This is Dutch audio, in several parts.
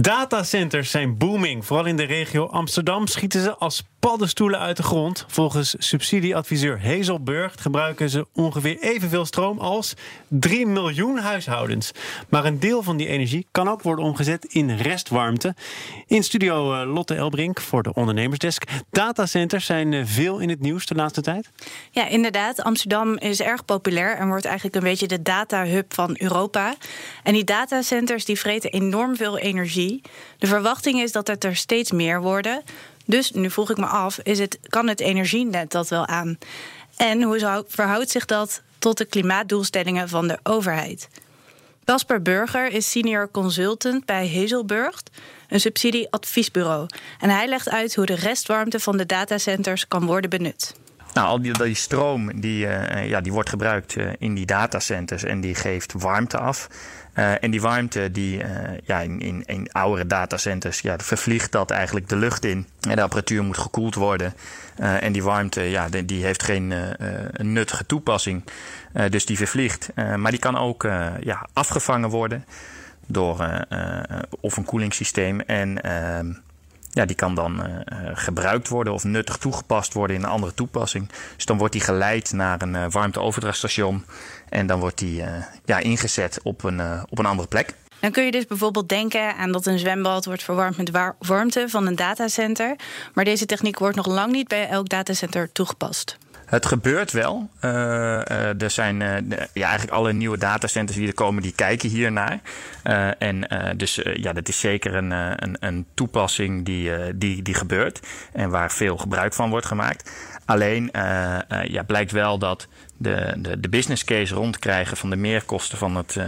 Datacenters zijn booming. Vooral in de regio Amsterdam schieten ze als paddenstoelen uit de grond. Volgens subsidieadviseur Hazelburg gebruiken ze ongeveer evenveel stroom als 3 miljoen huishoudens. Maar een deel van die energie kan ook worden omgezet in restwarmte. In studio eh, Lotte Elbrink voor de ondernemersdesk. Datacenters zijn eh, veel in het nieuws de laatste tijd. Ja, inderdaad. Amsterdam is erg populair en wordt eigenlijk een beetje de data-hub van Europa. En die datacenters die vreten enorm veel energie. De verwachting is dat het er steeds meer worden. Dus nu vroeg ik me af, is het, kan het energienet dat wel aan? En hoe verhoudt zich dat tot de klimaatdoelstellingen van de overheid? Casper Burger is senior consultant bij Hazelburg, een subsidieadviesbureau. En hij legt uit hoe de restwarmte van de datacenters kan worden benut. Nou, al die, stroom die, uh, ja, die wordt gebruikt uh, in die datacenters en die geeft warmte af. Uh, en die warmte die ja, in, in, in oudere datacenters ja, vervliegt dat eigenlijk de lucht in. En de apparatuur moet gekoeld worden. en die warmte ja, die, die heeft geen nuttige toepassing. dus die vervliegt. maar die kan ook ja, afgevangen worden door of een koelingssysteem. En ehm, ja, die kan dan uh, gebruikt worden of nuttig toegepast worden in een andere toepassing. Dus dan wordt die geleid naar een uh, warmteoverdrachtstation en dan wordt die ja, ingezet op een, op een andere plek. Dan kun je dus bijvoorbeeld denken aan dat een zwembad wordt verwarmd met warmte van een datacenter. Maar deze techniek wordt nog lang niet bij elk datacenter toegepast. Het gebeurt wel. Uh, er zijn uh, ja, eigenlijk alle nieuwe datacenters die er komen, die kijken hiernaar. en dus ja, dat is zeker een, een, een toepassing die, die, die gebeurt en waar veel gebruik van wordt gemaakt. Alleen ja, blijkt wel dat de, de, de business case rondkrijgen van de meerkosten van het uh,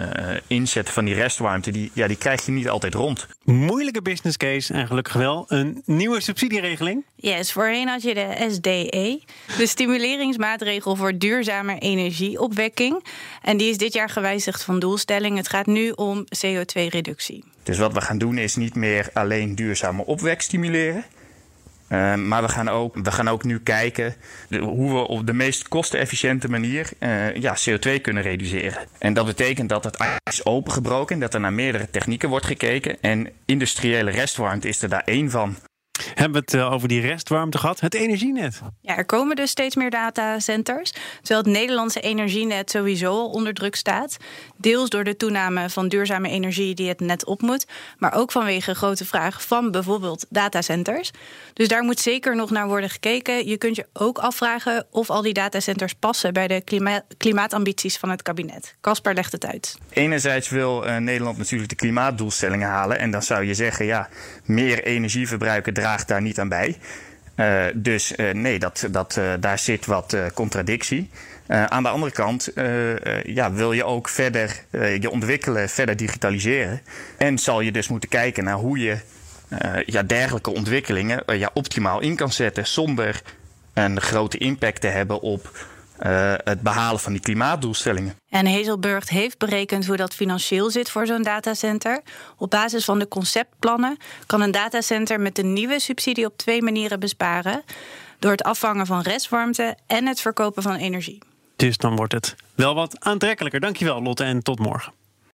inzetten van die restwarmte, die, ja, die krijg je niet altijd rond. Moeilijke business case en gelukkig wel een nieuwe subsidieregeling. Yes, voorheen had je de SDE, de stimuleringsmaatregel voor duurzame energieopwekking. En die is dit jaar gewijzigd van doelstelling. Het gaat nu om CO2-reductie. Dus wat we gaan doen is niet meer alleen duurzame opwek stimuleren. Uh, maar we gaan, ook, we gaan ook nu kijken hoe we op de meest kostenefficiënte manier uh, ja, CO2 kunnen reduceren. En dat betekent dat het is opengebroken, dat er naar meerdere technieken wordt gekeken. En industriële restwarmte is er daar één van. Hebben we het eh, over die restwarmte gehad? Het energienet. Ja, er komen dus steeds meer datacenters. Terwijl het Nederlandse energienet sowieso al onder druk staat. Deels door de toename van duurzame energie die het net op moet. Maar ook vanwege grote vraag van bijvoorbeeld datacenters. Dus daar moet zeker nog naar worden gekeken. Je kunt je ook afvragen of al die datacenters passen bij de klima klimaatambities van het kabinet. Caspar legt het uit. Enerzijds wil uh, Nederland natuurlijk de klimaatdoelstellingen halen. En dan zou je zeggen, ja, meer energie verbruiken draagt daar niet aan bij. Uh, dus uh, nee, dat, dat, uh, daar zit wat contradictie. aan de andere kant ja, wil je ook verder je ontwikkelen, verder digitaliseren. En zal je dus moeten kijken naar hoe je ja, dergelijke ontwikkelingen ja, optimaal in kan zetten. Zonder een grote impact te hebben op uh, het behalen van die klimaatdoelstellingen. En Hazelburg heeft berekend hoe dat financieel zit voor zo'n datacenter. Op basis van de conceptplannen kan een datacenter met de nieuwe subsidie op twee manieren besparen: door het afvangen van restwarmte en het verkopen van energie. Dus dan wordt het wel wat aantrekkelijker. Dankjewel, Lotte, en tot morgen.